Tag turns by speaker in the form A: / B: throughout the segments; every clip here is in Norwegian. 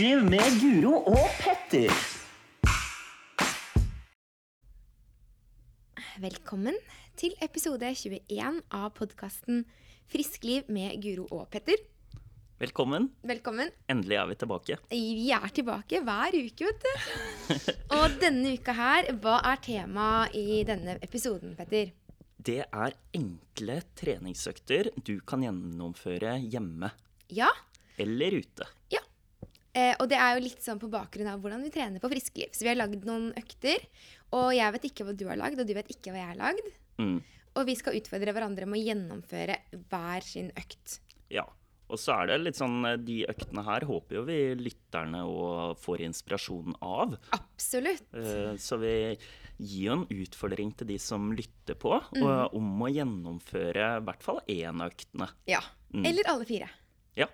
A: Friskliv med Guro og Petter.
B: Velkommen til episode 21 av podkasten Friskliv med Guro og Petter.
C: Velkommen.
B: Velkommen.
C: Endelig er vi tilbake.
B: Vi er tilbake hver uke, vet du. Og denne uka her, hva er temaet i denne episoden, Petter?
C: Det er enkle treningsøkter du kan gjennomføre hjemme
B: Ja.
C: eller ute.
B: Ja. Eh, og det er jo litt sånn på bakgrunn av hvordan vi trener på friskeliv. Så vi har lagd noen økter, og jeg vet ikke hva du har lagd, og du vet ikke hva jeg har lagd.
C: Mm.
B: Og vi skal utfordre hverandre med å gjennomføre hver sin økt.
C: Ja. Og så er det litt sånn eh, De øktene her håper jo vi lytterne og får inspirasjon av.
B: Absolutt.
C: Eh, Så vi gir jo en utfordring til de som lytter på,
B: Mm.
C: og om å gjennomføre i hvert fall én av øktene.
B: Ja.
C: Mm.
B: Eller alle fire.
C: Ja.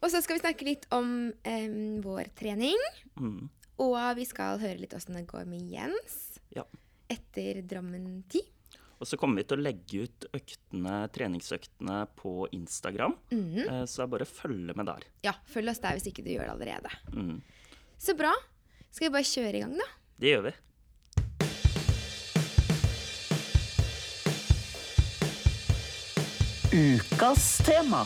B: Og så skal vi snakke litt om um, vår trening.
C: Mm.
B: Og vi skal høre litt åssen det går med Jens
C: ja.
B: etter Drammen 10.
C: Og så kommer vi til å legge ut øktene, treningsøktene på Instagram.
B: Mm.
C: Eh, Så det er bare å følge med der.
B: Ja, følg oss der hvis ikke du gjør det allerede.
C: Mm.
B: Så bra. Skal vi bare kjøre i gang, da?
C: Det gjør vi.
A: Ukas tema.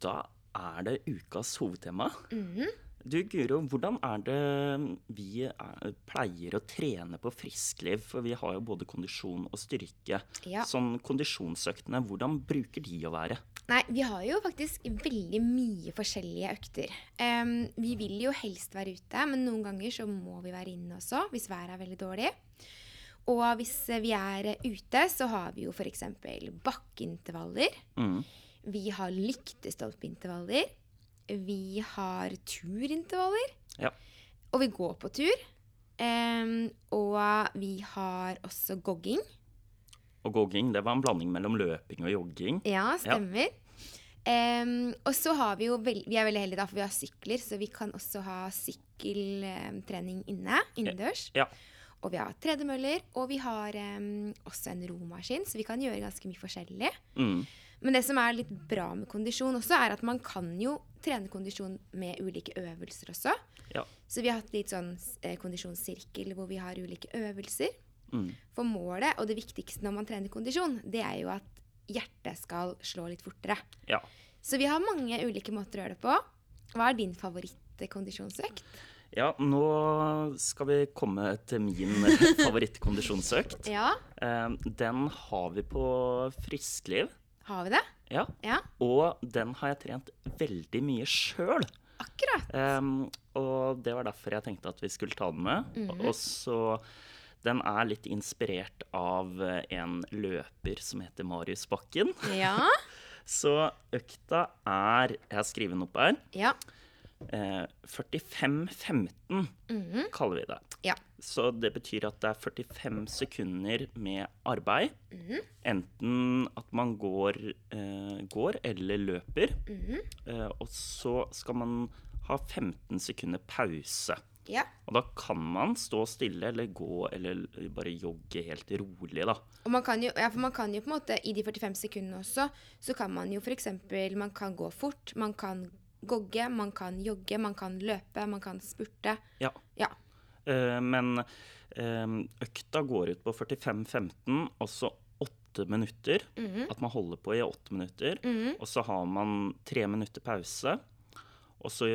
C: Da er det ukas hovedtema.
B: Mhm.
C: Du Guro, hvordan er det vi er, pleier å trene på friskliv? For vi har jo både kondisjon og styrke.
B: Ja.
C: Sånn kondisjonsøktene, hvordan bruker de å være?
B: Nei, vi har jo faktisk veldig mye forskjellige økter. Um, vi vil jo helst være ute, men noen ganger så må vi være inne også, hvis været er veldig dårlig. Og hvis vi er ute, så har vi jo f.eks. bakkeintervaller.
C: Mm.
B: Vi har lyktestolpeintervaller. Vi har turintervaller.
C: Ja.
B: Og vi går på tur. Um, og vi har også gogging.
C: Og gogging, det var en blanding mellom løping og jogging.
B: Ja, stemmer. Em, og så har vi jo veld Vi er veldig heldige da, for vi har sykler, så vi kan også ha sykkeltrening inne, innendørs.
C: Ja.
B: Og vi har tredemøller, og vi har um, også en romaskin, så vi kan gjøre ganske mye forskjellig.
C: Mm.
B: Men det som er litt bra med kondisjon også, er at man kan jo trene kondisjon med ulike øvelser også.
C: Ja.
B: Så vi har hatt litt sånn eh, kondisjonssirkel hvor vi har ulike øvelser.
C: Mm.
B: For målet og det viktigste når man trener kondisjon, det er jo at hjertet skal slå litt fortere.
C: ja.
B: Så vi har mange ulike måter å gjøre det på. Hva er din favorittkondisjonsøkt?
C: Ja, nå skal vi komme til min favorittkondisjonsøkt.
B: Ja,
C: Eh, Den har vi på friskliv.
B: Har vi det?
C: Ja.
B: Ja,
C: Og den har jeg trent veldig mye sjøl.
B: akkurat.
C: Um, og det var derfor jeg tenkte at vi skulle ta den med.
B: Mhm.
C: Og så Den er litt inspirert av eh, en løper som heter Marius Bakken.
B: Ja,
C: Så økta er Jeg har skrevet den opp her.
B: ja,
C: Uh, 45-15
B: mhm,
C: kaller vi det.
B: Ja.
C: Så det betyr at det er 45 sekunder med arbeid.
B: Mhm.
C: Enten at man går, eh, går eller løper.
B: mhm,
C: Eh, og så skal man ha 15 sekunder pause.
B: ja.
C: Og da kan man stå stille eller gå eller bare jogge helt rolig, da.
B: Og man kan, jo, ja, for man kan jo på en måte, i de 45 sekundene også, så kan man jo f.eks. Man kan gå fort, man kan gogge, man kan jogge, man kan løpe, man kan spurte.
C: Ja.
B: Ja.
C: Eh, men eh, økta går ut på 45-15, og så åtte minutter.
B: Mhm,
C: At man holder på i åtte minutter.
B: mhm.
C: Og så har man tre minutter pause. Og så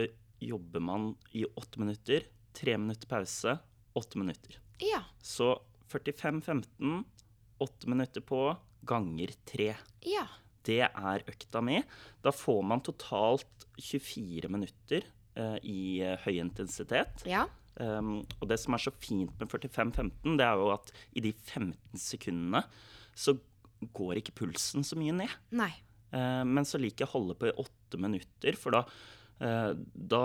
C: jobber man i åtte minutter. Tre minutter pause, åtte minutter.
B: Ja.
C: Så 45-15, åtte minutter på, ganger tre.
B: Ja.
C: Det er økta mi. Da får man totalt 24 minutter eh, i eh, høy intensitet.
B: Ja.
C: Um, og det som er så fint med 45-15, det er jo at i de 15 sekundene så går ikke pulsen så mye ned.
B: Nei.
C: Uh, men så liker jeg å holde på i åtte minutter, for da, uh, da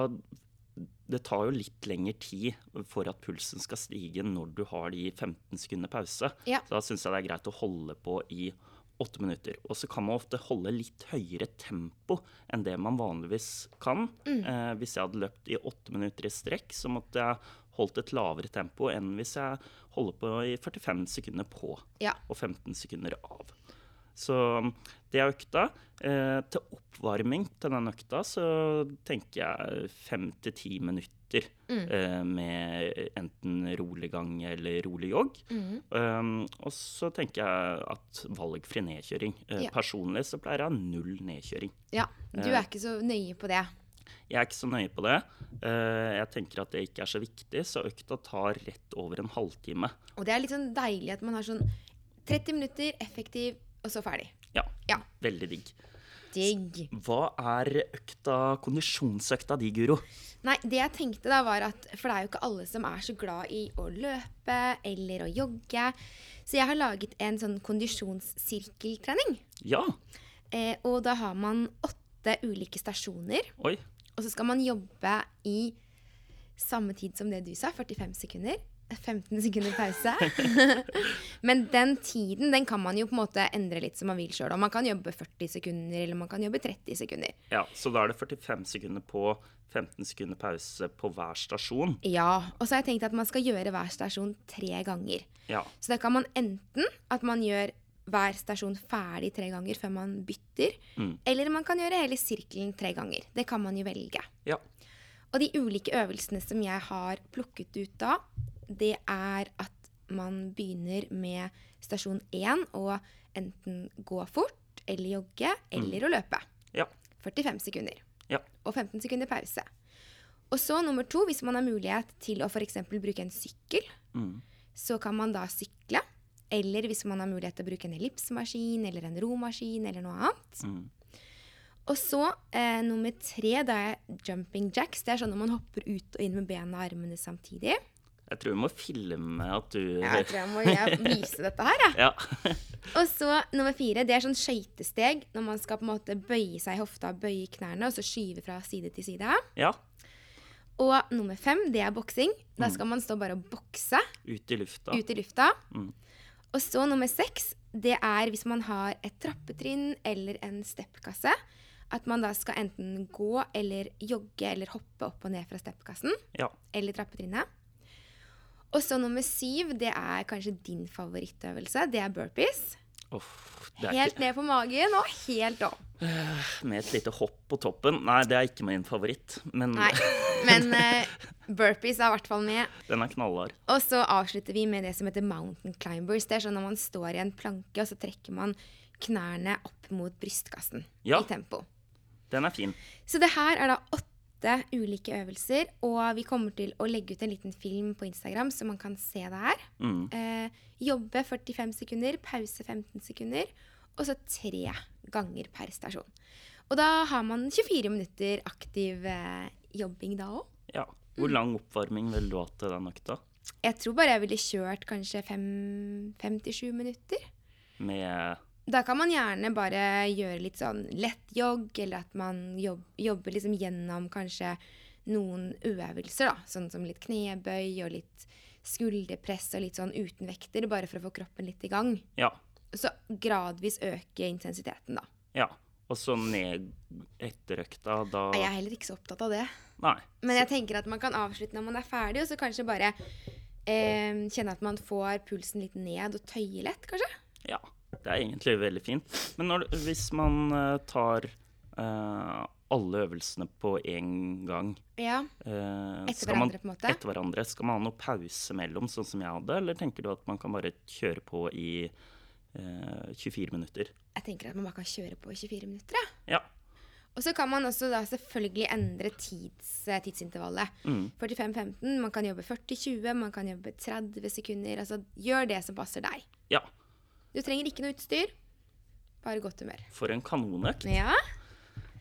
C: Det tar jo litt lengre tid for at pulsen skal stige når du har de 15 sekundene pause.
B: Ja.
C: Så da syns jeg det er greit å holde på i åtte minutter. Og så kan man ofte holde litt høyere tempo enn det man vanligvis kan. Eh, hvis jeg hadde løpt i åtte minutter i strekk, så måtte jeg holdt et lavere tempo enn hvis jeg holder på i 45 sekunder på
B: Ja.
C: og 15 sekunder av. Så det er økta. Eh, til oppvarming til den økta så tenker jeg fem til ti minutter eh, med enten rolig gang eller rolig jogg. Um, og så tenker jeg at valgfri nedkjøring. Eh,
B: Ja.
C: Personlig så pleier jeg null nedkjøring.
B: Ja, du er ikke så nøye på det.
C: Jeg er ikke så nøye på det. Eh, jeg tenker at det ikke er så viktig, så økta tar rett over en halvtime.
B: Og det er litt sånn deilig at man har sånn 30 minutter, effektiv, og så ferdig.
C: Ja,
B: Ja.
C: veldig digg.
B: Digg.
C: Hva er økta, kondisjonsøkta di, Guro?
B: Nei, det jeg tenkte da var at For det er jo ikke alle som er så glad i å løpe eller å jogge. Så jeg har laget en sånn kondisjonssirkeltrening.
C: Ja.
B: Eh, og da har man åtte ulike stasjoner.
C: Oi.
B: Og så skal man jobbe i samme tid som det du sa, 45 sekunder. 15 sekunder pause. Men den tiden den kan man jo på en måte endre litt som man vil sjøl. Man kan jobbe 40 sekunder, eller man kan jobbe 30 sekunder.
C: Ja, Så da er det 45 sekunder på 15 sekunder pause på hver stasjon.
B: Ja, Og så har jeg tenkt at man skal gjøre hver stasjon tre ganger.
C: Ja.
B: Så da kan man enten at man gjør hver stasjon ferdig tre ganger før man bytter, eller man kan gjøre hele sirkelen tre ganger. Det kan man jo velge.
C: Ja.
B: Og de ulike øvelsene som jeg har plukket ut da, det er at man begynner med stasjon 1 og enten gå fort eller jogge eller å løpe.
C: Ja.
B: 45 sekunder.
C: Ja.
B: Og 15 sekunder pause. Og så nummer to, hvis man har mulighet til å f.eks. bruke en sykkel,
C: Mm.
B: så kan man da sykle. Eller hvis man har mulighet til å bruke en ellipsemaskin eller en romaskin eller noe annet.
C: Mm.
B: Og så eh, nummer tre, da er jumping jacks. Det er sånn når man hopper ut og inn med bena og armene samtidig.
C: Jeg tror vi må filme at du
B: Jeg tror jeg må jeg vise dette her, jeg.
C: Ja.
B: Og så nummer fire, det er sånn skøytesteg. Når man skal på en måte bøye seg i hofta, bøye knærne, og så skyve fra side til side.
C: ja.
B: Og nummer fem, det er boksing. Da skal man stå bare og bokse
C: Ut i lufta.
B: ut i lufta.
C: Mm.
B: Og så nummer seks, det er hvis man har et trappetrinn eller en steppkasse. At man da skal enten gå eller jogge eller hoppe opp og ned fra steppkassen
C: Ja.
B: eller trappetrinnet. Og så nummer syv, det er kanskje din favorittøvelse. Det er burpees.
C: Oh, det er
B: Helt
C: ikke,
B: ned på magen og helt opp.
C: med et lite hopp på toppen. Nei, det er ikke min favoritt, men
B: Nei, men uh, burpees er i hvert fall med.
C: den er knallhard.
B: Og så avslutter vi med det som heter mountain climbers. Det er sånn når man står i en planke, og så trekker man knærne opp mot brystkassen
C: Ja.
B: i tempo.
C: Den er fin.
B: Så det her er da åtte ulike øvelser, og vi kommer til å legge ut en liten film på Instagram, så man kan se det her.
C: Mm.
B: Eh, jobbe 45 sekunder, pause 15 sekunder, og så tre ganger per stasjon. Og da har man 24 minutter aktiv eh, jobbing da òg.
C: Ja. Hvor lang oppvarming vil du ha til den økta?
B: Jeg tror bare jeg ville kjørt kanskje 5-7 minutter.
C: Med
B: Da kan man gjerne bare gjøre litt sånn lett jogg, eller at man jobb, jobber liksom gjennom kanskje noen øvelser, da. Sånn som litt knebøy og litt skulderpress og litt sånn uten vekter, bare for å få kroppen litt i gang.
C: Ja.
B: Så gradvis øke intensiteten, da.
C: Ja. Og så ned etter økta, da
B: Jeg er heller ikke så opptatt av det.
C: Nei.
B: Men jeg tenker at man kan avslutte når man er ferdig, og så kanskje bare eh, kjenne at man får pulsen litt ned og tøye lett, kanskje.
C: Ja. Det er egentlig veldig fint. Men når, hvis man eh, tar uh, alle øvelsene på én gang
B: Ja.
C: Uh,
B: Etter
C: man-
B: hverandre, på en måte?
C: Etter hverandre. Skal man ha noe pause mellom, sånn som jeg hadde, eller tenker du at man kan bare kjøre på i uh, 24 minutter?
B: Jeg tenker at man bare kan kjøre på i 24 minutter, ja.
C: Ja.
B: Og så kan man også da selvfølgelig endre tids, tidsintervallet.
C: Mm.
B: 45-15, man kan jobbe 40-20, man kan jobbe 30 sekunder. Altså gjør det som passer deg.
C: ja.
B: Du trenger ikke noe utstyr. Bare godt humør.
C: For en kanonøkt.
B: Ja.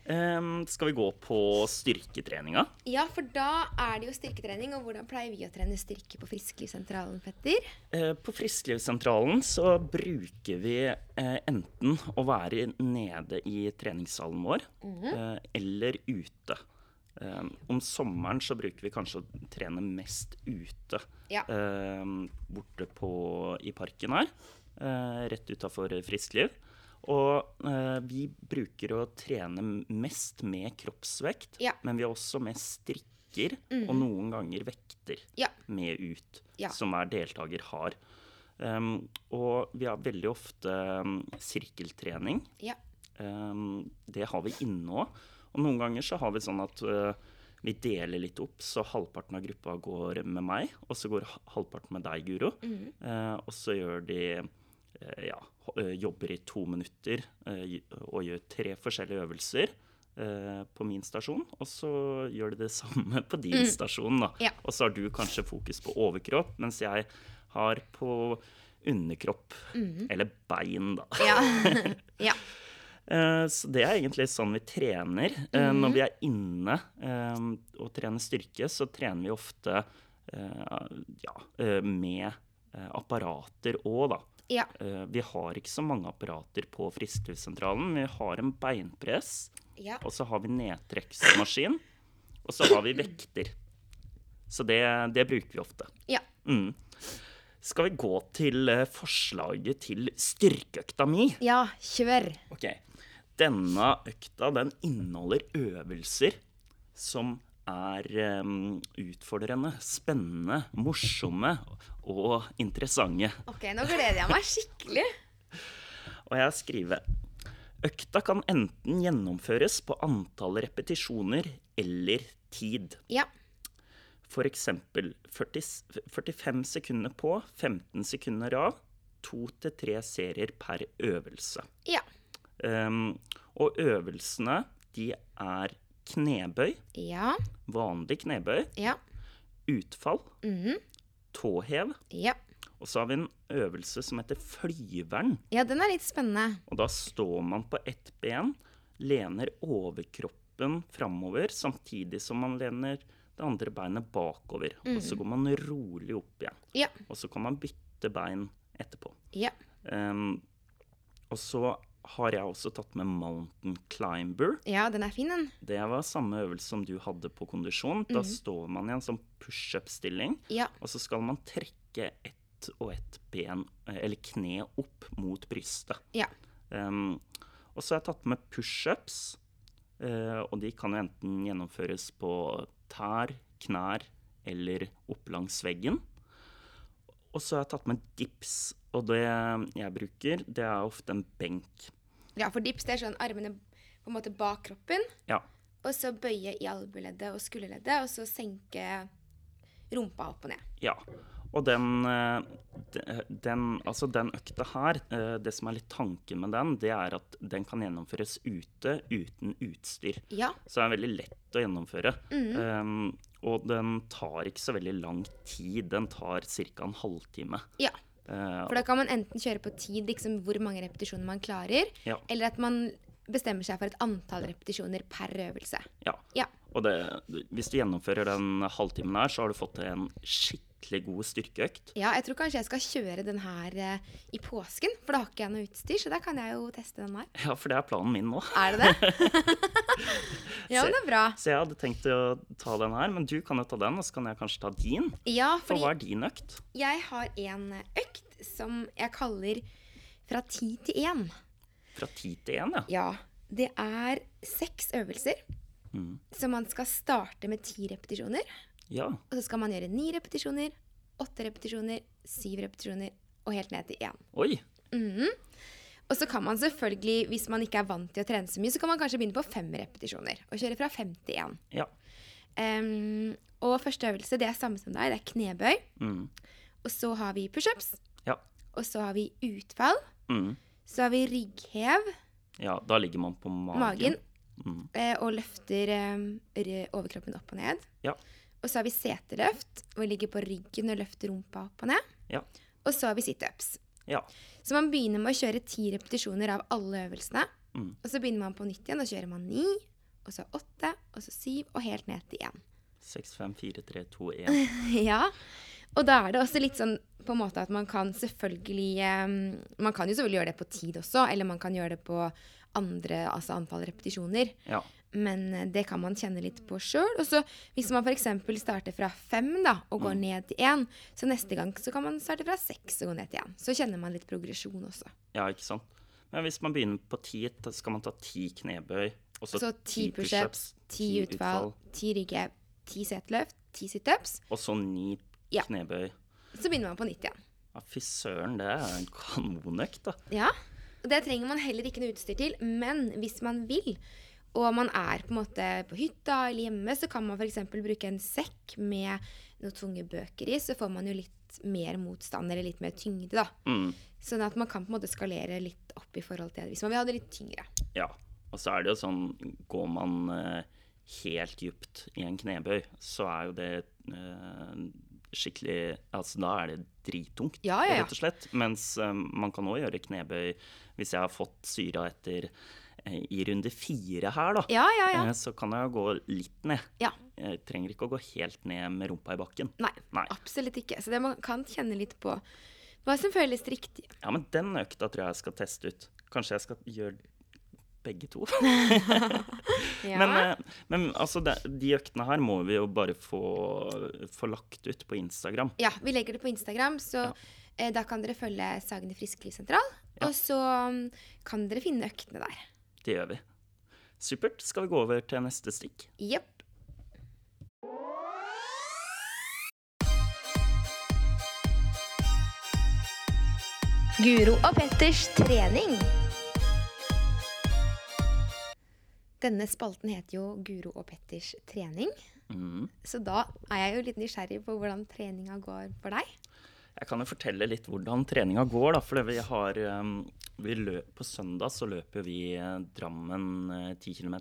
C: Um, skal vi gå på styrketreninga?
B: ja, for da er det jo styrketrening. Og hvordan pleier vi å trene styrke på Frisklivssentralen, Petter?
C: Uh, På Frisklivssentralen så bruker vi uh, enten å være nede i treningssalen vår eh, eller ute. Um, om sommeren så bruker vi kanskje å trene mest ute.
B: Ja.
C: borte på, i parken her, rett utafor Friskliv. Og eh, vi bruker å trene mest med kroppsvekt,
B: Ja.
C: Men vi har også med strikker og noen ganger vekter
B: Ja.
C: med ut,
B: Ja.
C: som hver deltaker har. Um, og vi har veldig ofte um, sirkeltrening.
B: Ja.
C: Um, det har vi inne òg. Og noen ganger så har vi sånn at uh, vi deler litt opp, så halvparten av gruppa går med meg, og så går halvparten med deg, Guro. Eh, og så gjør de eh, ja, eh, jobber i to minutter eh, og gjør tre forskjellige øvelser eh, på min stasjon. Og så gjør de det samme på din stasjon, da.
B: Ja.
C: Og så har du kanskje fokus på overkropp, mens jeg har på underkropp. Eller bein, da.
B: Ja. ja.
C: Eh, Så det er egentlig sånn vi trener. Mm. Når vi er inne eh, og trener styrke, så trener vi ofte eh, ja, eh, med eh, apparater òg, da.
B: Ja.
C: Eh, Vi har ikke så mange apparater på Frisklivssentralen. Vi har en beinpress,
B: ja.
C: og så har vi nedtrekksmaskin, og så har vi vekter. Så det, det bruker vi ofte.
B: ja.
C: Mm. Skal vi gå til eh, forslaget til styrkeøkta mi?
B: Ja, kjør.
C: Ok, denne økta den inneholder øvelser som er um, utfordrende, spennende, morsomme og interessante.
B: Ok, nå gleder jeg meg skikkelig.
C: Og jeg skriver Økta kan enten gjennomføres på antall repetisjoner eller tid.
B: Ja.
C: For 40, 45 sekunder på, 15 sekunder av, to til tre serier per øvelse.
B: Ja.
C: Um, og øvelsene, de er knebøy,
B: Ja.
C: vanlig knebøy,
B: Ja.
C: utfall,
B: Mm.
C: tåhev,
B: Ja.
C: og så har vi en øvelse som heter flyveren.
B: Ja, den er litt spennende.
C: Og da står man på ett ben, lener overkroppen framover, samtidig som man lener det andre beinet bakover. Og så går man rolig opp igjen.
B: Ja.
C: Og så kan man bytte bein etterpå.
B: Ja.
C: Um, og så har jeg også tatt med mountain climber.
B: Ja, den er fin, den.
C: Det var samme øvelse som du hadde på kondisjon. Da står man i en sånn pushup-stilling,
B: Ja.
C: og så skal man trekke ett og ett ben, eh, eller kne, opp mot brystet.
B: Ja.
C: Um, og så har jeg tatt med pushups, uh, og de kan jo enten gjennomføres på tær, knær eller opp langs veggen. Og så har jeg tatt med dips, og det jeg bruker, det er ofte en benk.
B: Ja, for dips det er sånn armene på en måte bak kroppen,
C: Ja,
B: og så bøye i albueleddet og skulderleddet, og så senke rumpa opp og ned.
C: Ja. Og den, eh, den, altså den økta her, eh, det som er litt tanken med den, det er at den kan gjennomføres ute uten utstyr.
B: Ja.
C: Så den er veldig lett å gjennomføre. Um, og den tar ikke så veldig lang tid. Den tar ca. en halvtime.
B: ja.
C: Eh,
B: For da kan man enten kjøre på tid, liksom hvor mange repetisjoner man klarer,
C: Ja.
B: eller at man bestemmer seg for et antall repetisjoner per øvelse.
C: ja.
B: Ja.
C: Og det, hvis du gjennomfører den halvtimen her, så har du fått til en skikkelig god styrkeøkt.
B: Ja, jeg tror kanskje jeg skal kjøre den her eh, i påsken, for da har ikke jeg noe utstyr, så da kan jeg jo teste den her.
C: Ja, for det er planen min nå.
B: Er det det? ja, men det er bra.
C: Så jeg hadde tenkt å ta den her, men du kan jo ta den, og så kan jeg kanskje ta din.
B: Ja,
C: For hva er din økt?
B: jeg har en økt som jeg kaller fra ti til én.
C: Fra ti til én, ja.
B: Ja, det er seks øvelser.
C: Mm.
B: Så man skal starte med ti repetisjoner.
C: Ja.
B: Og så skal man gjøre ni repetisjoner, åtte repetisjoner, syv repetisjoner og helt ned til én.
C: Oi.
B: Og så kan man selvfølgelig, hvis man ikke er vant til å trene så mye, så kan man kanskje begynne på fem repetisjoner og kjøre fra fem til én.
C: Ja.
B: Um, og første øvelse det er samme som deg, det er knebøy.
C: Mm.
B: Og så har vi pushups.
C: Ja.
B: Og så har vi utfall.
C: Mm.
B: Så har vi rygghev,
C: ja. Da ligger man på magen.
B: magen,
C: Mm.
B: eh, og løfter overkroppen opp og ned.
C: Ja.
B: Og så har vi seteløft, hvor vi ligger på ryggen og løfter rumpa opp og ned.
C: Ja.
B: Og så har vi situps.
C: Ja.
B: Så man begynner med å kjøre ti repetisjoner av alle øvelsene.
C: Mm.
B: Og så begynner man på nytt igjen, Da kjører man ni, og så åtte, og så syv, og helt ned til én.
C: 6, 5, 4, 3, 2, 1.
B: ja. Og da er det også litt sånn på en måte at man kan selvfølgelig um, Man kan jo selvfølgelig gjøre det på tid også, eller man kan gjøre det på andre, altså antall repetisjoner.
C: Ja.
B: Men eh, det kan man kjenne litt på sjøl. Og så hvis man f.eks. starter fra fem da, og går ned til én, så neste gang så kan man starte fra seks og gå ned til én. Så kjenner man litt progresjon også.
C: ja, ikke sant. Men hvis man begynner på ti, så skal man ta ti knebøy. Og så
B: Så ti pushups, ti utfall, ti rygghev, ti setløft, ti situps.
C: Og så ni
B: Ja.
C: knebøy.
B: Så begynner man på nytt igjen.
C: Ja, Fy søren, det er en kanonøkt, da.
B: Ja, og det trenger man heller ikke noe utstyr til. Men hvis man vil, og man er på en måte på hytta eller hjemme, så kan man f.eks. bruke en sekk med noen tunge bøker i, så får man jo litt mer motstand eller litt mer tyngde, da.
C: Mm.
B: Sånn at man kan på en måte skalere litt opp i forhold til det, hvis man vil ha det litt tyngre.
C: Ja. Og så er det jo sånn, går man eh, helt dypt i en knebøy, så er jo det eh, skikkelig Altså da er det drittungt,
B: Ja, ja, ja.
C: rett og slett. Mens eh, man kan òg gjøre knebøy hvis jeg har fått syra etter i runde fire her, da.
B: Ja, ja, ja.
C: eh, Så kan jeg gå litt ned.
B: Ja.
C: Jeg trenger ikke å gå helt ned med rumpa i bakken.
B: Nei,
C: Nei.
B: absolutt ikke. Så det man kan kjenne litt på hva som føles riktig.
C: Ja, men den økta tror jeg jeg skal teste ut. Kanskje jeg skal gjøre begge to.
B: Ja.
C: Men, eh, men altså, de øktene her må vi jo bare få, få lagt ut på Instagram.
B: Ja, vi legger det på Instagram, så eh, da kan dere følge Sagene frisklivssentral. Og så mm, kan dere finne øktene der.
C: Det gjør vi. Supert. Skal vi gå over til neste stikk?
B: Jepp. Guro og Petters trening. Denne spalten heter jo Guro og Petters trening.
C: Mm.
B: Så da er jeg jo litt nysgjerrig på hvordan treninga går for deg.
C: Jeg kan jo fortelle litt hvordan treninga går. da, for vi har, um, løp, På søndag så løper vi eh, Drammen eh, 10 km.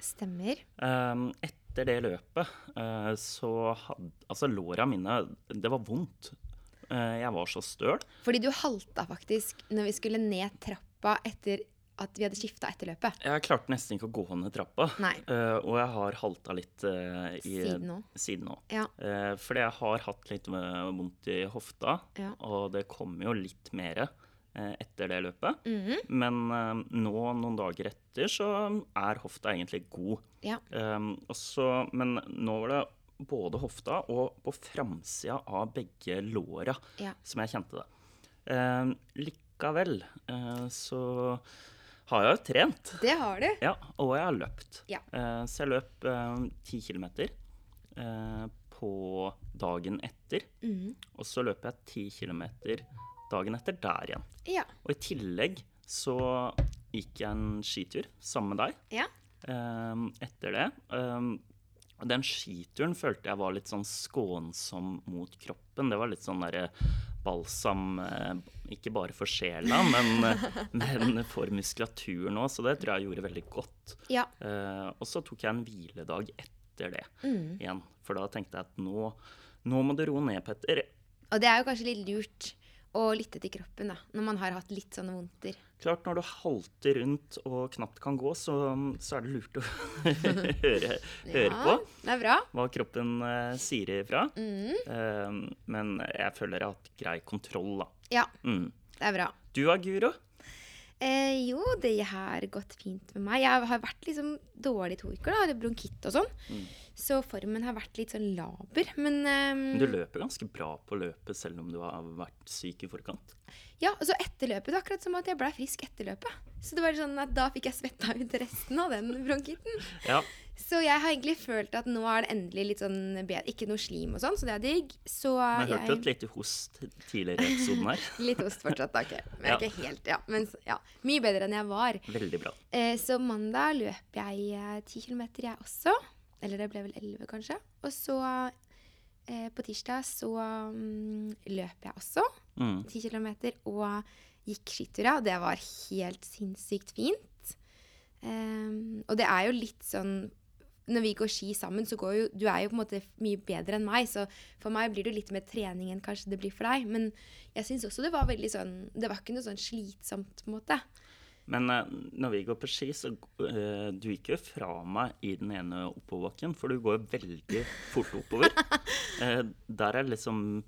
B: Stemmer.
C: Um, etter det løpet uh, så hadde Altså, låra mine Det var vondt. Uh, jeg var så støl.
B: Fordi du halta faktisk når vi skulle ned trappa etter at vi hadde skifta etter løpet.
C: Jeg klarte nesten ikke å gå ned trappa.
B: Nei.
C: Uh, og jeg har halta litt uh, i,
B: Siden nå. Ja.
C: Uh, fordi jeg har hatt litt eh, vondt i hofta,
B: Ja.
C: og det kommer jo litt mer eh, etter det løpet.
B: Mhm.
C: Men eh, nå, noen dager etter, så er hofta egentlig god.
B: Ja.
C: Um, også, men nå var det både hofta og på framsida av begge låra
B: Ja.
C: som jeg kjente det. Um, likevel uh, så har jeg jo trent.
B: Det har du.
C: Ja, og jeg har løpt.
B: Ja.
C: Uh, så jeg løp ti kilometer eh, på dagen etter.
B: Mhm.
C: Og så løper jeg ti kilometer dagen etter der igjen.
B: Ja.
C: Og i tillegg så gikk jeg en skitur sammen med deg
B: Ja.
C: um, etter det. Um, den skituren følte jeg var litt sånn skånsom mot kroppen. Det var litt sånn derre balsam eh, Ikke bare for sjela, men, men for muskulaturen òg. Så det tror jeg gjorde veldig godt.
B: Ja.
C: Uh, og så tok jeg en hviledag etter det
B: Mm.
C: igjen. For da tenkte jeg at nå, nå må du roe ned, Petter.
B: Og det er jo kanskje litt lurt å lytte til kroppen da, når man har hatt litt sånne vondter.
C: Klart, når du halter rundt og knapt kan gå, så, så er det lurt å høre, høre på
B: det er bra.
C: hva kroppen uh, sier ifra.
B: Mm.
C: Uh, men jeg føler jeg har hatt grei kontroll, da.
B: Ja,
C: Mm.
B: det er bra.
C: Du da, Guro?
B: Eh, jo, det har gått fint med meg. Jeg har vært liksom dårlig to uker, da. Bronkitt og sånn.
C: Mm.
B: Så formen har vært litt sånn laber. Men Men
C: Du løper ganske bra på løpet selv om du har vært syk i forkant.
B: ja, og så etter løpet, det akkurat som at jeg ble frisk etter løpet. Så det var sånn at da fikk jeg svetta ut resten av den bronkitten.
C: Ja,
B: Så jeg har egentlig følt at nå er det endelig litt sånn bedre. Ikke noe slim og sånn, så det er digg. Så
C: men jeg hørte jo et lite host tidligere i episoden her.
B: Litt host fortsatt, da. Okay. Men
C: Ja.
B: ikke helt, ja. Men ja, mye bedre enn jeg var.
C: Veldig bra.
B: Eh, så mandag løp jeg eh, ti kilometer, jeg også. Eller det ble vel elleve, kanskje. Og så eh, på tirsdag så um, løp jeg også
C: Mm.
B: ti kilometer og gikk skitura. Det var helt sinnssykt fint. Um, og det er jo litt sånn når vi går ski sammen, så går jo Du er jo på en måte mye bedre enn meg, så for meg blir det jo litt mer trening enn kanskje det blir for deg. Men jeg syns også det var veldig sånn Det var ikke noe sånn slitsomt, på en måte.
C: Men eh, når vi går på ski, så uh, du gikk jo fra meg i den ene oppoverbakken, for du går veldig fort oppover. uh, der er liksom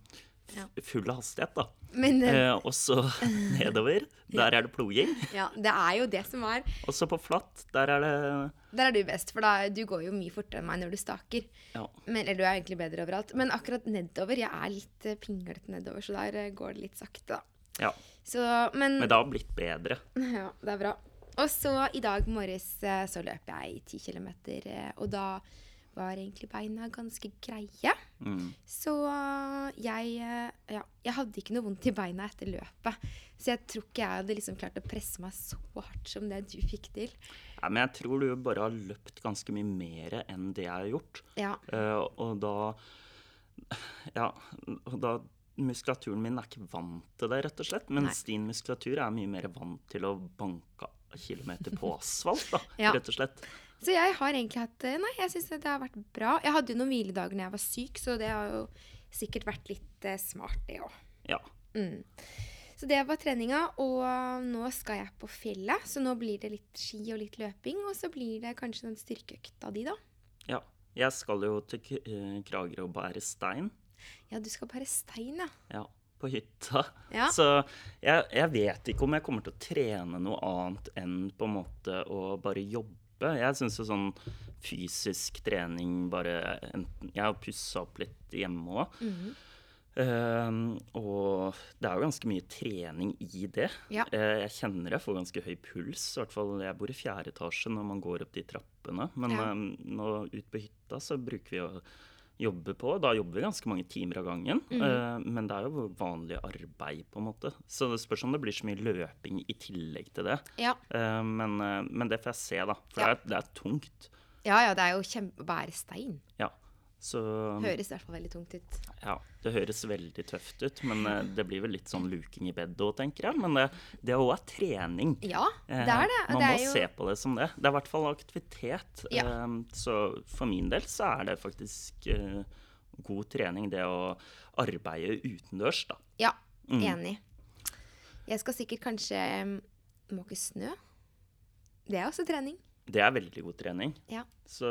B: Ja.
C: full hastighet, da.
B: Men eh,
C: Eh, og så nedover, der er det ploging.
B: ja, det er jo det som er
C: Og så på flatt, der er det
B: Der er du best, for da, du går jo mye fortere enn meg når du staker.
C: Ja.
B: Men, eller du er egentlig bedre overalt. Men akkurat nedover, jeg er litt eh, pinglete nedover, så der eh, går det litt sakte, da.
C: ja.
B: Så, men
C: Men det har blitt bedre.
B: Ja, det er bra. Og så i dag morges så løp jeg ti kilometer, og da var egentlig beina ganske greie.
C: Mm.
B: Så jeg eh, Ja, jeg hadde ikke noe vondt i beina etter løpet. Så jeg tror ikke jeg hadde liksom klart å presse meg så hardt som det du fikk til.
C: Ja, men jeg tror du bare har løpt ganske mye mer enn det jeg har gjort.
B: Ja.
C: Uh, og da Ja, og da Muskulaturen min er ikke vant til det, rett og slett. Mens din muskulatur er mye mer vant til å banke kilometer på asfalt, da,
B: Ja.
C: rett og slett.
B: Så jeg har egentlig hatt eh, Nei, jeg syns det har vært bra. Jeg hadde jo noen hviledager når jeg var syk, så det har jo sikkert vært litt uh, smart, det òg.
C: Ja.
B: Mm. Så det var treninga, og nå skal jeg på fjellet. Så nå blir det litt ski og litt løping, og så blir det kanskje den styrkeøkta di, da.
C: ja. Jeg skal jo til eh, Kragerø og bære stein.
B: Ja, du skal bære stein, ja.
C: Ja, på hytta.
B: Ja.
C: Så jeg, jeg vet ikke om jeg kommer til å trene noe annet enn på en måte å bare jobbe. Jeg syns jo sånn fysisk trening bare enten Jeg har pussa opp litt hjemme òg.
B: Mhm.
C: og det er jo ganske mye trening i det.
B: Ja.
C: Uh, jeg kjenner jeg får ganske høy puls. I hvert fall jeg bor i fjerde etasje når man går opp de trappene. Men
B: Ja.
C: eh, nå ut på hytta så bruker vi å jobbe på. Da jobber vi ganske mange timer av gangen.
B: Mm.
C: Eh, men det er jo vanlig arbeid, på en måte. Så det spørs om det blir så mye løping i tillegg til det.
B: Ja.
C: Eh, men, eh, men det får jeg se, da. For
B: Ja.
C: det, er, det er tungt.
B: ja, ja, det er jo kjempe å bære stein.
C: Ja. Så
B: Høres i hvert fall veldig tungt ut.
C: ja, det høres veldig tøft ut. Men eh, det blir vel litt sånn luking i bedet òg, tenker jeg. Men det, det òg er trening.
B: Ja,
C: Eh,
B: det er det.
C: Man
B: det
C: må
B: er jo,
C: se på det som det. Det er i hvert fall aktivitet.
B: Ja.
C: Eh, så for min del så er det faktisk eh, god trening, det å arbeide utendørs, da.
B: Ja,
C: Mm.
B: enig. Jeg skal sikkert kanskje um, måke snø. Det er også trening.
C: Det er veldig god trening.
B: Ja.
C: Så,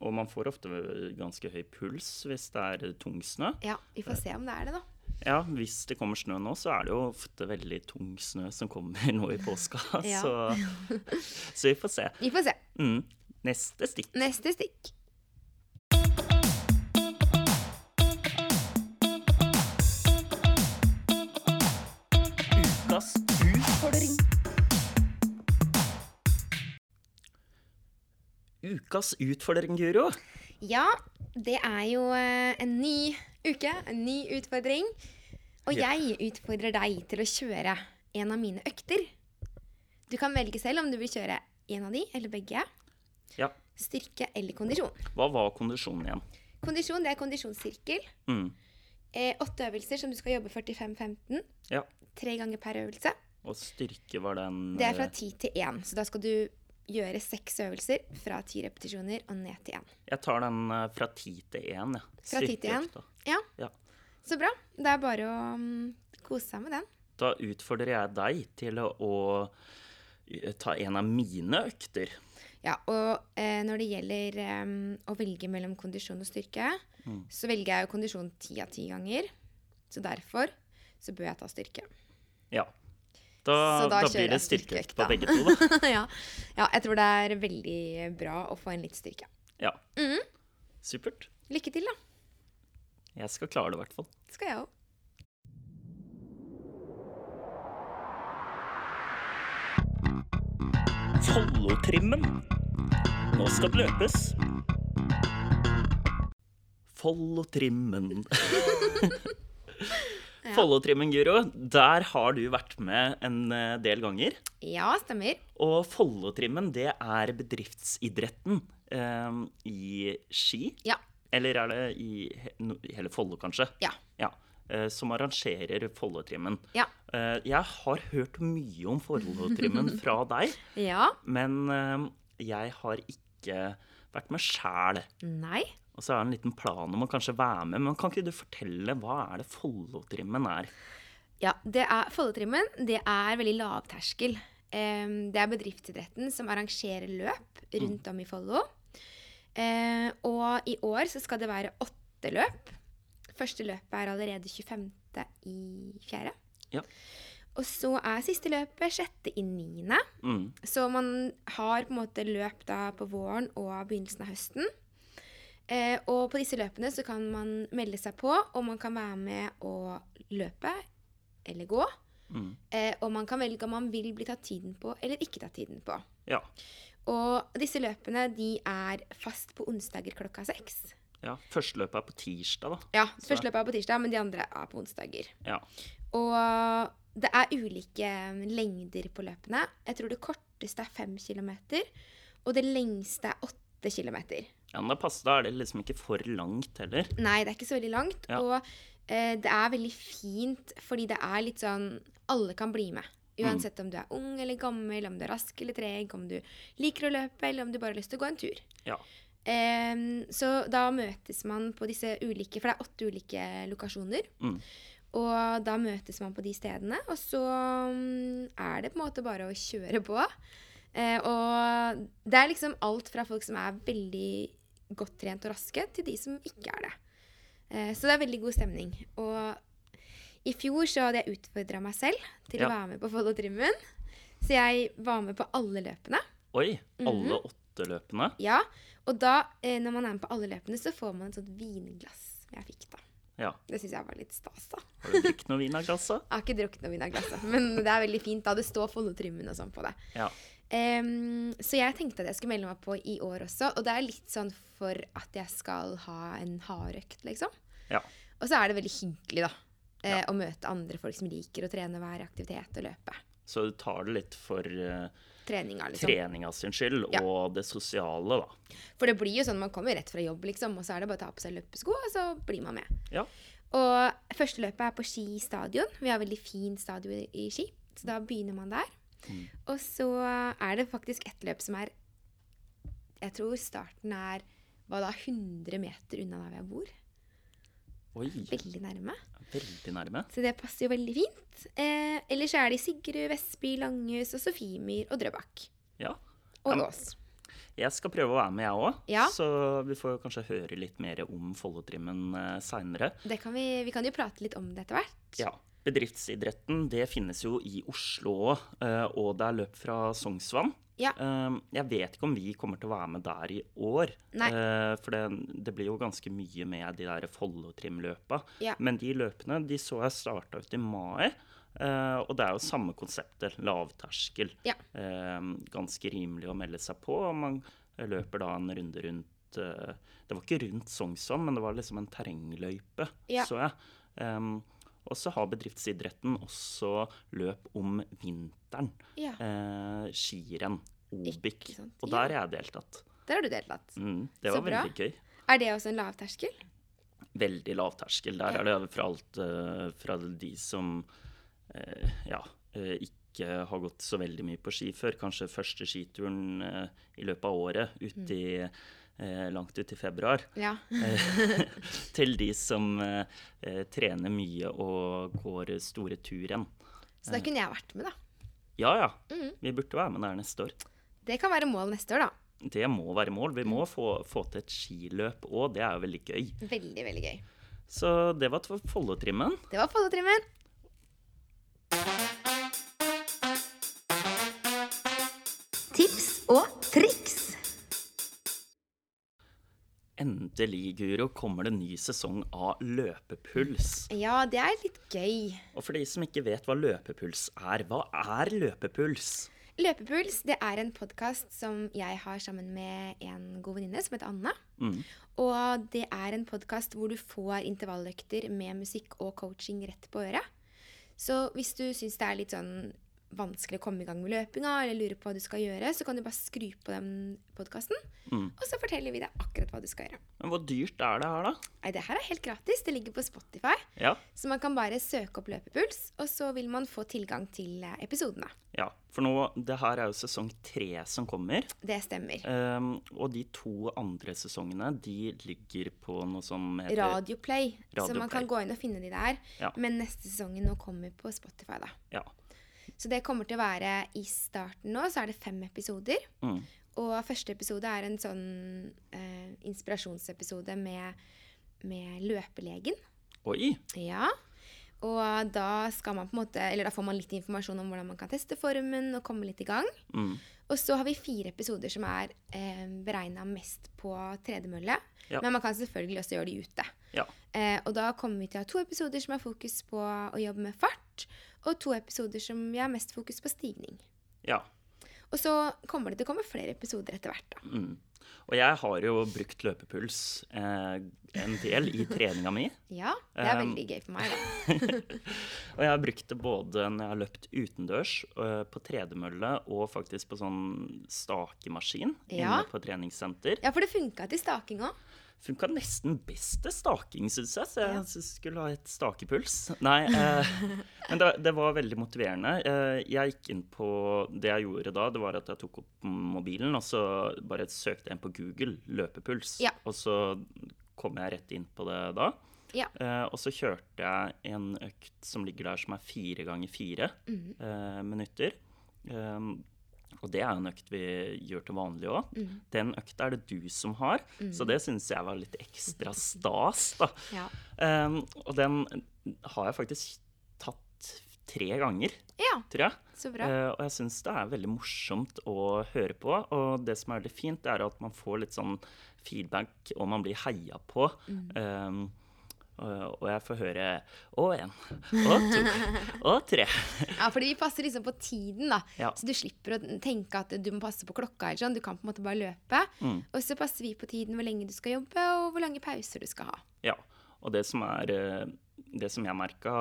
C: og man får ofte ganske høy puls hvis det er tung snø.
B: ja, vi får se om det er det, da.
C: Ja, hvis det kommer snø nå, så er det jo ofte veldig tung snø som kommer nå i påska.
B: Ja.
C: Så, så vi får se.
B: Vi får se.
C: Mm. Neste stikk.
B: Neste stikk.
C: Ukas Ukas utfordring, Guro.
B: Ja, det er jo eh, en ny uke, en ny utfordring. Og jeg utfordrer deg til å kjøre en av mine økter. Du kan velge selv om du vil kjøre en av de, eller begge.
C: Ja.
B: Styrke eller kondisjon.
C: Hva var kondisjonen igjen?
B: Kondisjon det er kondisjonssirkel.
C: Mm.
B: Eh, åtte øvelser som du skal jobbe 45-15.
C: Ja.
B: Tre ganger per øvelse.
C: Og styrke var den
B: Det er fra
C: ti
B: 10 til 1. Så da skal du gjøre seks øvelser fra ti repetisjoner og ned til én.
C: Jeg tar den eh, fra ti til én, Ja.
B: Fra ti til
C: én?
B: Ja,
C: Ja.
B: så bra. Det er bare å mm, kose seg med den.
C: Da utfordrer jeg deg til å, eh, ta en av mine økter.
B: Ja, og eh, når det gjelder eh, å velge mellom kondisjon og styrke,
C: Mm.
B: så velger jeg jo kondisjon ti av ti ganger. Så derfor så bør jeg ta styrke.
C: Ja. Da,
B: Så da
C: da, blir det styrkeøkt på begge to, da.
B: ja. ja, jeg tror det er veldig bra å få inn litt styrke.
C: Ja.
B: Mhm.
C: Supert.
B: Lykke til, da.
C: Jeg skal klare det, i hvert fall.
B: Skal jeg òg.
C: Follotrimmen. Nå skal det løpes. Follotrimmen. Follotrimmen, Guro, der har du vært med en eh, del ganger.
B: Ja, stemmer.
C: Og Follotrimmen, det er bedriftsidretten eh, i ski.
B: Ja.
C: Eller er det i hele Follo, kanskje?
B: Ja.
C: Ja. Eh, som arrangerer Follotrimmen.
B: Ja.
C: Eh, jeg har hørt mye om Follotrimmen fra deg.
B: Ja.
C: Men eh, jeg har ikke vært med sjæl.
B: Nei.
C: Og så er det en liten plan om å kanskje være med. Men kan ikke du fortelle hva er det Follotrimmen er?
B: Ja, det er Follotrimmen. Det er veldig lavterskel. Em, det er bedriftsidretten som arrangerer løp rundt om i Follo. Eh, og i år så skal det være åtte løp. Første løpet er allerede 25. i fjerde.
C: Ja.
B: Og så er siste løpet sjette i niende.
C: Mm.
B: Så man har på en måte løp da på våren og begynnelsen av høsten. Eh, og på disse løpene så kan man melde seg på, og man kan være med å løpe eller gå.
C: Mm.
B: Eh, og man kan velge om man vil bli tatt tiden på eller ikke tatt tiden på.
C: Ja.
B: Og disse løpene de er fast på onsdager klokka seks.
C: Ja, Første løpet er på tirsdag, da.
B: Ja, første løpet er på tirsdag, men de andre er på onsdager.
C: Ja.
B: Og det er ulike lengder på løpene. Jeg tror det korteste er fem kilometer, og det lengste er åtte kilometer.
C: Ja men da passer da er det liksom ikke for langt heller.
B: Nei, det er ikke så veldig langt.
C: Ja.
B: Og eh, det er veldig fint, fordi det er litt sånn Alle kan bli med. Uansett om du er ung eller gammel, om du er rask eller treg, om du liker å løpe, eller om du bare har lyst til å gå en tur.
C: Ja.
B: Em, så da møtes man på disse ulike For det er åtte ulike lokasjoner.
C: Mm.
B: Og da møtes man på de stedene, og så mm, er det på en måte bare å kjøre på. Eh, og det er liksom alt fra folk som er veldig godt trent og raske, til de som ikke er det. Eh, så det er veldig god stemning. Og i fjor så hadde jeg utfordra meg selv til
C: Ja.
B: å være med på Follo-trimmen. Så jeg var med på alle løpene.
C: Oi,
B: Mhm.
C: alle åtte løpene?
B: Ja, Og da, eh, når man er med på alle løpene, så får man et sånt vinglass jeg fikk da.
C: Ja.
B: Det syns jeg var litt stas, da.
C: Har du drukket noe vin av glasset?
B: Jeg har ikke drukket noe vin av glasset, men det er veldig fint da. Det står Follo-trimmen og sånn på det.
C: Ja.
B: Em, så jeg tenkte at jeg skulle melde meg på i år også, og det er litt sånn for at jeg skal ha en hardøkt, liksom.
C: Ja.
B: Og så er det veldig hyggelig, da. Eh,
C: Ja.
B: Å møte andre folk som liker å trene i aktivitet og løpe.
C: Så du tar det litt for uh,
B: Treninga, liksom.
C: treninga sin skyld,
B: Ja.
C: og det sosiale, da.
B: For det blir jo sånn, man kommer rett fra jobb, liksom, og så er det bare å ta på seg løpesko, og så blir man med.
C: Ja.
B: Og første løpet er på Ski stadion. Vi har veldig fin stadion i Ski, så da begynner man der.
C: Mm.
B: Og så er det faktisk et løp som er Jeg tror starten er hva da, 100 meter unna der jeg bor.
C: Oi,
B: Veldig nærme.
C: veldig nærme.
B: Så det passer jo veldig fint. Eh, ellers er det Sigrud, Vestby, Langhus og Sofiemyr og Drøbak.
C: Ja.
B: Og
C: Nås.
B: Ås.
C: Jeg skal prøve å være med, jeg òg.
B: Ja.
C: Så vi får kanskje høre litt mer om Follotrimmen uh, seinere.
B: Vi, vi kan jo prate litt om det etter hvert.
C: Ja. Bedriftsidretten det finnes jo i Oslo òg, og det er løp fra Sognsvann.
B: Ja.
C: Eh, Jeg vet ikke om vi kommer til å være med der i år.
B: Nei.
C: Eh, For det, det blir jo ganske mye med de der Follotrim-løpa.
B: Ja.
C: Men de løpene de så jeg starta ut i mai. eh, og det er jo samme konseptet. Lavterskel.
B: Ja.
C: Eh, ganske rimelig å melde seg på. og Man løper da en runde rundt eh, Det var ikke rundt Sognsvann, men det var liksom en terrengløype, så jeg. Em, og så har bedriftsidretten også løp om vinteren.
B: Ja.
C: Eh, skirenn. Obik. Og der har jeg deltatt.
B: Der har du deltatt.
C: Mm, det
B: Så
C: var
B: bra.
C: veldig gøy.
B: Er det også en lavterskel?
C: Veldig lavterskel. Der
B: Ja.
C: er det fra alt uh, fra de som uh, ja, uh, ikke har gått så veldig mye på ski før. Kanskje første skituren i løpet av året, ute i, eh, langt ut i februar.
B: Ja.
C: Eh, til de som eh, eh, trener mye og går store turrenn.
B: Så da kunne jeg vært med, da.
C: Ja ja,
B: Mm.
C: vi burde være med der neste år.
B: Det kan være mål neste år, da.
C: Det må være mål. Vi må få, få til et skiløp òg, det er jo veldig gøy.
B: Veldig, veldig gøy.
C: Så det var Follotrimmen.
B: Det var Follotrimmen.
A: Tips og triks.
C: Endelig, Guro, kommer det ny sesong av Løpepuls.
B: Ja, det er litt gøy.
C: Og for de som ikke vet hva løpepuls er, hva er løpepuls?
B: Løpepuls det er en podkast som jeg har sammen med en god venninne som heter Anna.
C: Mm.
B: Og det er en podkast hvor du får intervalløkter med musikk og coaching rett på øret. Så hvis du syns det er litt sånn vanskelig å komme i gang med løpinga, eller lurer på hva du skal gjøre, så kan du bare skru på den podkasten,
C: Mm.
B: og så forteller vi deg akkurat hva du skal gjøre.
C: Men hvor dyrt er det her, da?
B: Nei, det her er helt gratis. Det ligger på Spotify.
C: Ja,
B: Så man kan bare søke opp Løpepuls, og så vil man få tilgang til eh, episodene.
C: ja. For nå, det her er jo sesong tre som kommer.
B: Det stemmer.
C: Um, og de to andre sesongene, de ligger på noe som heter
B: Radioplay. Så
C: man
B: man kan gå inn og finne de der.
C: Ja.
B: Men neste sesongen nå kommer på Spotify, da.
C: Ja.
B: Så det kommer til å være i starten nå, så er det fem episoder.
C: Mm.
B: Og første episode er en sånn eh, inspirasjonsepisode med, med løpelegen.
C: Oi!
B: Ja. Og da skal man på en måte, eller da får man litt informasjon om hvordan man kan teste formen og komme litt i gang.
C: Mm.
B: Og så har vi fire episoder som er eh, beregna mest på tredemølle.
C: Ja.
B: Men man kan selvfølgelig også gjøre de ute.
C: Ja.
B: Eh, og da kommer vi til å ha to episoder som har fokus på å jobbe med fart, og to episoder som vi har mest fokus på stigning.
C: Ja.
B: Og så kommer det til å komme flere episoder etter hvert. da.
C: Mm. Og jeg har jo brukt løpepuls eh, en del i treninga mi.
B: Ja, det er veldig gøy for meg, da.
C: Og jeg har brukt det både når jeg har løpt utendørs, øh, på tredemølle og faktisk på sånn stakemaskin
B: Ja.
C: inne på treningssenter.
B: Ja, for det funka til staking òg.
C: Funka nesten best til staking, syns jeg. Så jeg synes jeg skulle ha et stakepuls. Nei, eh, men det, det var veldig motiverende. Eh, jeg gikk inn på Det jeg gjorde da, det var at jeg tok opp mobilen og så bare søkte jeg inn på Google løpepuls.
B: Ja.
C: Og så kom jeg rett inn på det da.
B: Ja.
C: Eh, og så kjørte jeg en økt som ligger der som er fire ganger fire
B: Mhm.
C: eh, minutter. Um, og det er en økt vi gjør til vanlig òg.
B: Mm.
C: Den økta er det du som har, så det syns jeg var litt ekstra stas, da.
B: Ja.
C: Um, og den har jeg faktisk tatt tre ganger,
B: ja,
C: tror jeg.
B: så bra.
C: Uh, og jeg syns det er veldig morsomt å høre på. Og det som er veldig fint, er at man får litt sånn feedback, og man blir heia på.
B: Mm.
C: Um, og og jeg får høre å én, og to, og tre.
B: Ja, fordi vi passer liksom på tiden, da.
C: Ja.
B: Så du slipper å tenke at du må passe på klokka. eller sånn. Du kan på en måte bare løpe.
C: Mm.
B: Og så passer vi på tiden hvor lenge du skal jobbe, og hvor lange pauser du skal ha.
C: Ja, og det som er eh, Det som jeg merka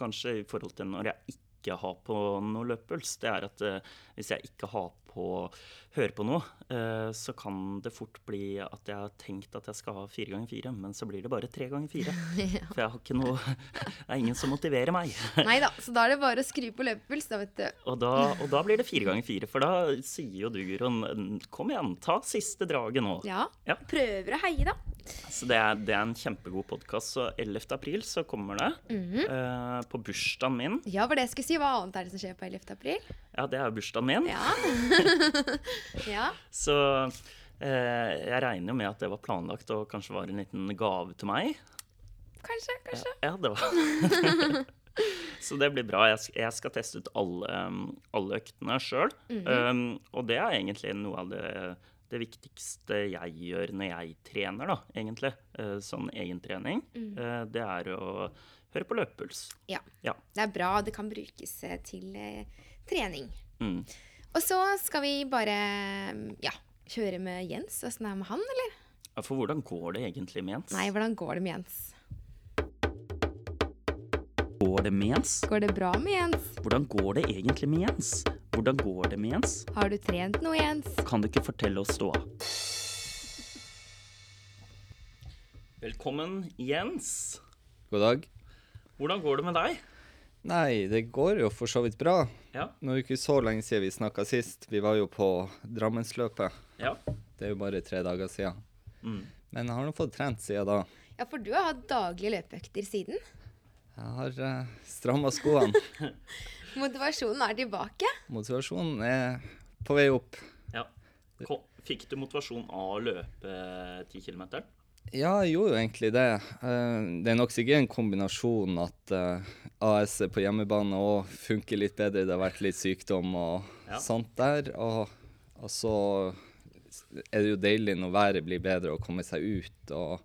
C: kanskje i forhold til når jeg ikke har på noe løpepuls, det er at eh, hvis jeg ikke har på hører på noe, eh, så kan det fort bli at jeg har tenkt at jeg skal ha fire ganger fire, men så blir det bare tre ganger fire. For jeg har ikke noe Det er ingen som motiverer meg.
B: Nei da, så da er det bare å skru på løpepuls, da, vet du.
C: Og da, og da blir det fire ganger fire, for da sier jo du, Gudrun, kom igjen, ta siste draget nå.
B: Ja.
C: Ja.
B: Prøver å heie, da.
C: Så det er, det er en kjempegod podkast. Så 11. april så kommer det. eh, på bursdagen min.
B: Ja, for det jeg skulle si. Hva annet er det som skjer på 11. april?
C: Ja, det er jo bursdagen min.
B: Ja. ja.
C: Så eh, jeg regner jo med at det var planlagt og kanskje var en liten gave til meg.
B: Kanskje, kanskje.
C: Ja, det var Så det blir bra. Jeg skal, jeg skal teste ut alle, alle øktene sjøl. um, og det er egentlig noe av det, det viktigste jeg gjør når jeg trener, da, egentlig. Uh, sånn egentrening. Uh, det er å høre på løpepuls.
B: Ja.
C: Ja.
B: Det er bra. Det kan brukes eh, til eh, trening.
C: Mm.
B: Og så skal vi bare ja, kjøre med Jens. Åssen er det med han, eller?
C: Ja, For hvordan går det egentlig med Jens?
B: Nei, hvordan går det med Jens?
C: Går det med Jens?
B: Går det bra med Jens?
C: Hvordan går det egentlig med Jens? Hvordan går det med Jens?
B: Har du trent noe, Jens?
C: Kan du ikke fortelle oss ståa? Velkommen, Jens.
D: God dag.
C: Hvordan går det med deg?
D: Nei, det går jo for så vidt bra.
C: Ja.
D: Nå er det ikke så lenge siden vi snakka sist. Vi var jo på Drammensløpet.
C: Ja.
D: Det er jo bare tre dager siden.
C: Mm.
D: Men jeg har nå fått trent siden da.
B: Ja, for du har hatt daglige løpeøkter siden.
D: Jeg har uh, stramma skoene.
B: Motivasjonen er tilbake.
D: Motivasjonen er på vei opp.
C: ja. Fikk du motivasjon av å løpe 10 km?
D: Ja, jeg gjorde jo egentlig det. Eh, det er nok sikkert en kombinasjon at eh, AS er på hjemmebane og funker litt bedre. Det har vært litt sykdom og
C: Ja.
D: sånt der. Og, og så er det jo deilig når været blir bedre og komme seg ut. Og,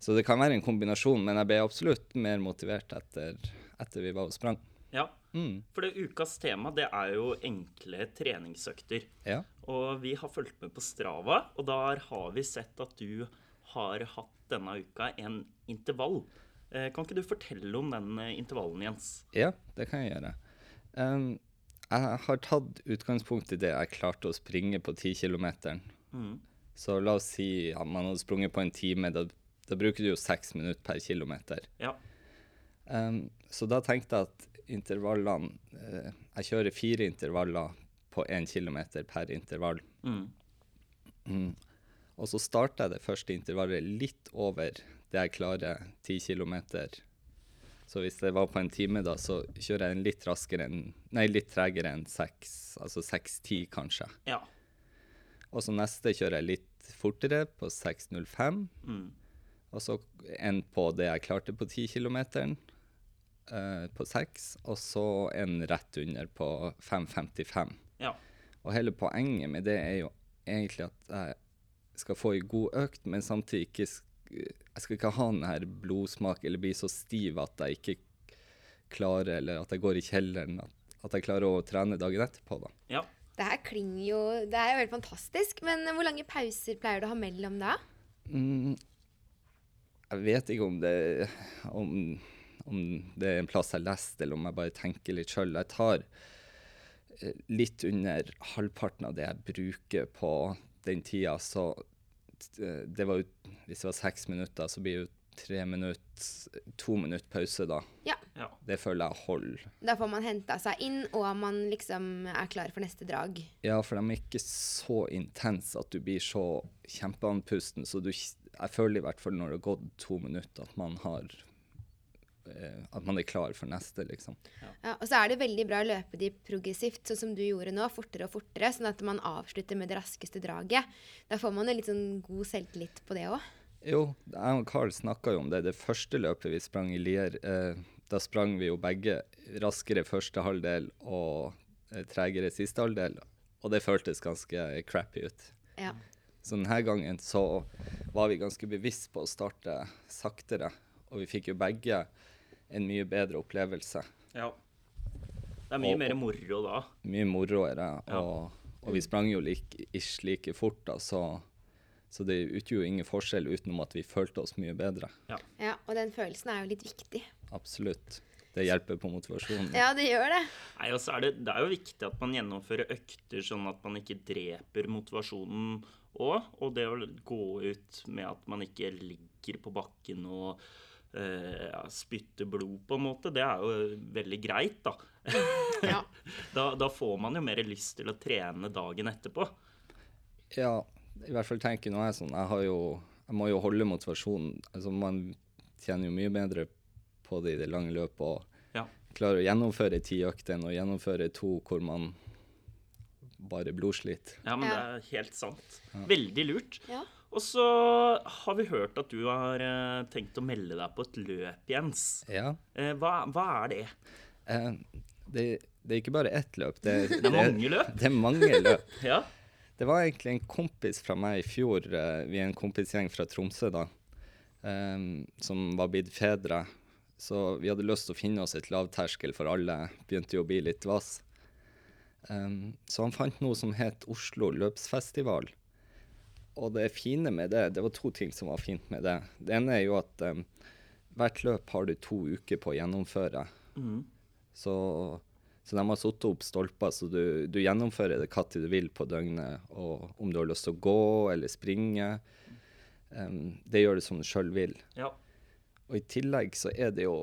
D: så det kan være en kombinasjon, men jeg ble absolutt mer motivert etter, etter vi var og sprang.
C: Ja.
D: Mm,
C: For det ukas tema det er jo enkle treningsøkter.
D: ja.
C: Og vi har fulgt med på Strava, og der har vi sett at du har hatt denne uka en intervall. Eh, Kan ikke du fortelle om den eh, intervallen, Jens?
D: Ja, det kan jeg gjøre. Um, jeg har tatt utgangspunkt i det jeg klarte å springe på 10 km.
C: Mm.
D: Så la oss si at man hadde sprunget på en time. Da, da bruker du jo seks minutter per kilometer.
C: Ja.
D: Um, så da tenkte jeg at intervallene uh, Jeg kjører fire intervaller på én kilometer per intervall.
C: Mm.
D: Mm. Og så starter jeg det første intervallet litt over det jeg klarer 10 kilometer. Så hvis det var på en time, da, så kjører jeg en litt raskere enn Nei, litt tregere enn 6, altså 6.10 kanskje.
C: Ja.
D: Og så neste kjører jeg litt fortere, på 6.05.
C: Mm.
D: Og så en på det jeg klarte på 10 km, eh, på 6. Og så en rett under på 5.55.
C: Ja.
D: Og hele poenget med det er jo egentlig at jeg skal få ei god økt, men samtidig ikke Jeg skal ikke ha den her blodsmak eller bli så stiv at jeg ikke klarer, eller at jeg går i kjelleren. At, at jeg klarer å trene dagen etterpå, da.
C: ja.
B: Det her klinger jo Det er jo helt fantastisk. Men hvor lange pauser pleier du å ha mellom da?
D: Mm, jeg vet ikke om det, om, om det er en plass jeg har lest, eller om jeg bare tenker litt sjøl. Jeg tar eh, litt under halvparten av det jeg bruker på den tida, så eh, det var jo Hvis det var seks minutter, så blir det jo tre minutter To minutter pause, da.
B: Ja.
C: Ja.
D: Det føler jeg holder.
B: Da får man henta seg inn, og man liksom er klar for neste drag.
D: Ja, for de er ikke så intense at du blir så kjempeandpusten. Så du, jeg føler i hvert fall når det har gått to minutter, at man har At man er klar for neste, liksom.
B: Ja, og så er det veldig bra å løpe de progressivt, sånn som du gjorde nå, fortere og fortere, sånn at man avslutter med det raskeste draget. Da får man en litt sånn god selvtillit på det òg.
D: Jo, jeg og Carl snakka jo om det. Det første løpet vi sprang i Lier, eh, da sprang vi jo begge raskere første halvdel og eh, tregere siste halvdel. Og det føltes ganske crappy ut.
B: Ja.
D: Så denne gangen så var vi ganske bevisst på å starte saktere. Og vi fikk jo begge en mye bedre opplevelse.
C: Ja. Det er mye
D: Og-
C: mer moro da.
D: Mye moroere.
C: Ja.
D: Og, og vi sprang jo like, ikke like fort, da, så, så det utgjorde jo ingen forskjell utenom at vi følte oss mye bedre.
B: ja, og den følelsen er jo litt viktig.
D: Absolutt. Det hjelper på motivasjonen.
B: Ja, det gjør det.
C: Nei, og er det, det er jo viktig at man gjennomfører økter sånn at man ikke dreper motivasjonen òg. Og det å gå ut med at man ikke ligger på bakken og ja, spytte blod, på en måte, det er jo veldig greit, da.
B: Ja.
C: da. Da får man jo mer lyst til å trene dagen etterpå.
D: Ja, i hvert fall tenker nå jeg sånn. Jeg, har jo, jeg må jo holde motivasjonen. Altså, man tjener jo mye bedre på det i det lange løpet og
C: Ja.
D: klarer å gjennomføre ti økter enn å gjennomføre to hvor man bare blodsliter.
C: Ja, men det er helt sant. Veldig lurt.
B: Ja.
C: Og så har vi hørt at du har eh, tenkt å melde deg på et løp, Jens.
D: Ja.
C: Eh, hva, hva er det?
D: Eh, det, det er ikke bare ett løp. Det,
C: Det er mange løp.
D: Det er mange løp.
C: Ja.
D: Det var egentlig en kompis fra meg i fjor, eh, vi er en kompisgjeng fra Tromsø da, eh, som var blitt fedre. Så vi hadde lyst til å finne oss et lavterskel for alle, begynte jo å bli litt vass. Eh, så han fant noe som het Oslo løpsfestival. Og det fine med det, det var to ting som var fint med det. Det ene er jo at um, hvert løp har du to uker på å gjennomføre.
C: Mm.
D: Så, så de har satt opp stolper, så du, du gjennomfører det når du vil på døgnet. Og om du har lyst til å gå eller springe. Um, det gjør du som du sjøl vil.
C: ja.
D: Og i tillegg så er det jo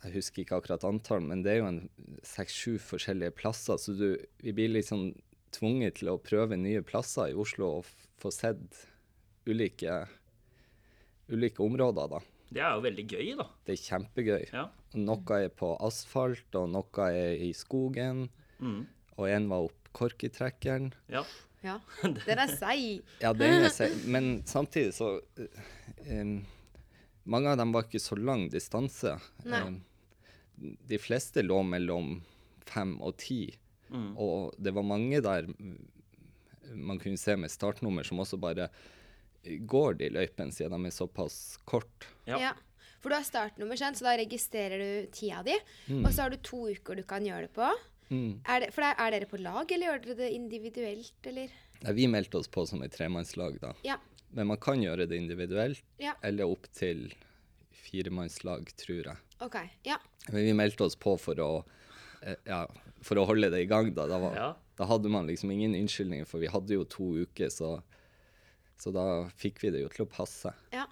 D: Jeg husker ikke akkurat antall, men det er jo en seks-sju forskjellige plasser. Så du, vi blir liksom tvunget til å prøve nye plasser i Oslo og få sett ulike, ulike områder, da.
C: Det er jo veldig gøy, da.
D: Det er kjempegøy.
C: Ja.
D: Noe er på asfalt, og noe er i skogen.
C: Mm.
D: Og en var opp korketrekkeren.
C: ja.
B: ja. Den er seig.
D: Ja, den er seig. Men samtidig så um, Mange av dem var ikke så lang distanse.
B: Nei.
D: Em, de fleste lå mellom fem og ti.
C: Mm.
D: Og det var mange der man kunne se med startnummer som også bare går de løypene siden de er såpass kort.
C: Ja.
B: Ja. For du har startnummer, sant? så da registrerer du tida di. Og så har du to uker du kan gjøre det på.
D: Mm.
B: Er, det, for er, er dere på lag, eller gjør dere det individuelt, eller?
D: Nei, vi meldte oss på som et tremannslag, da.
B: Ja.
D: Men man kan gjøre det individuelt,
B: Ja.
D: eller opp til firemannslag, tror jeg.
B: OK. Ja.
D: Men vi meldte oss på for å, ja, for å holde det i gang. Da. Da, var,
C: Ja.
D: da hadde man liksom ingen unnskyldninger, for vi hadde jo to uker, så, så da fikk vi det jo til å passe.
B: ja.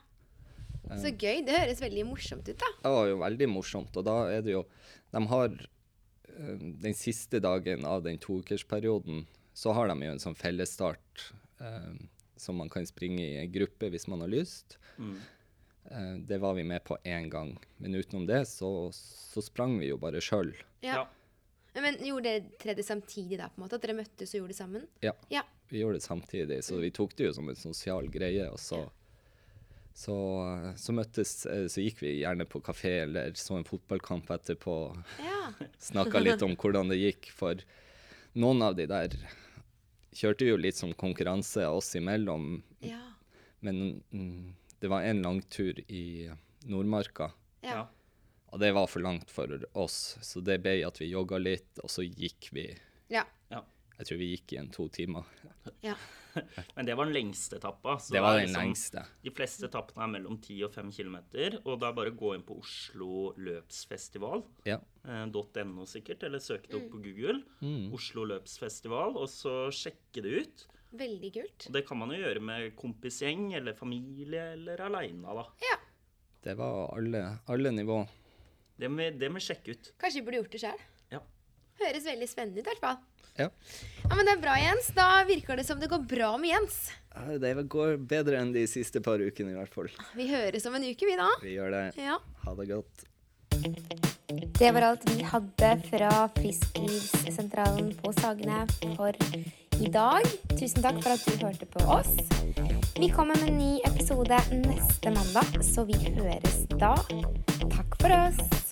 B: Så gøy. Det høres veldig morsomt ut, da.
D: Det var jo veldig morsomt, og da er det jo De har eh, den siste dagen av den toukersperioden, så har de jo en sånn fellesstart eh, som man kan springe i en gruppe hvis man har lyst.
C: Mm.
D: Eh, det var vi med på én gang, men utenom det så, så sprang vi jo bare sjøl.
B: Ja. Men gjorde dere tre det samtidig, da? på en måte? At dere møttes og gjorde det sammen?
D: Ja.
B: Ja.
D: Vi gjorde det samtidig, så vi tok det jo som en sosial greie. Og så, så, så møttes eh, Så gikk vi gjerne på kafé eller så en fotballkamp etterpå.
B: Ja.
D: Snakka litt om hvordan det gikk, for noen av de der kjørte jo litt som konkurranse oss imellom.
B: Ja.
D: Men mm, det var en langtur i Nordmarka,
B: Ja.
C: Ja.
D: og det var for langt for oss. Så det ble at vi jogga litt, og så gikk vi
B: ja.
C: Ja.
D: Jeg tror vi gikk igjen to timer.
B: Ja.
C: Men det var den lengste etappa. så
D: Det var den
C: liksom-
D: lengste.
C: De fleste etappene er mellom 10 og 5 km. Og da bare gå inn på Oslo løpsfestival.
D: Ja.
C: eh, .no sikkert, eller søk det opp på Google. Oslo løpsfestival, og så sjekke det ut.
B: Veldig kult.
C: Og det kan man jo gjøre med kompisgjeng eller familie eller aleine, da.
D: Det var alle, alle nivå.
C: Det må det må vi sjekke ut.
B: Kanskje vi burde gjort det sjøl.
C: Ja.
B: Høres veldig spennende ut, i hvert fall.
D: Ja.
B: Ja, men det er bra, Jens. Da virker det som det går bra med Jens.
D: Det går bedre enn de siste par ukene, i hvert fall.
B: Vi høres om en uke, vi da.
D: Vi gjør det.
B: Ja.
D: Ha det godt.
A: Det var alt vi hadde fra Frisklivssentralen på Sagene for i dag. Tusen takk for at du hørte på oss. Vi kommer med en ny episode neste mandag, så vi høres da. Takk for oss.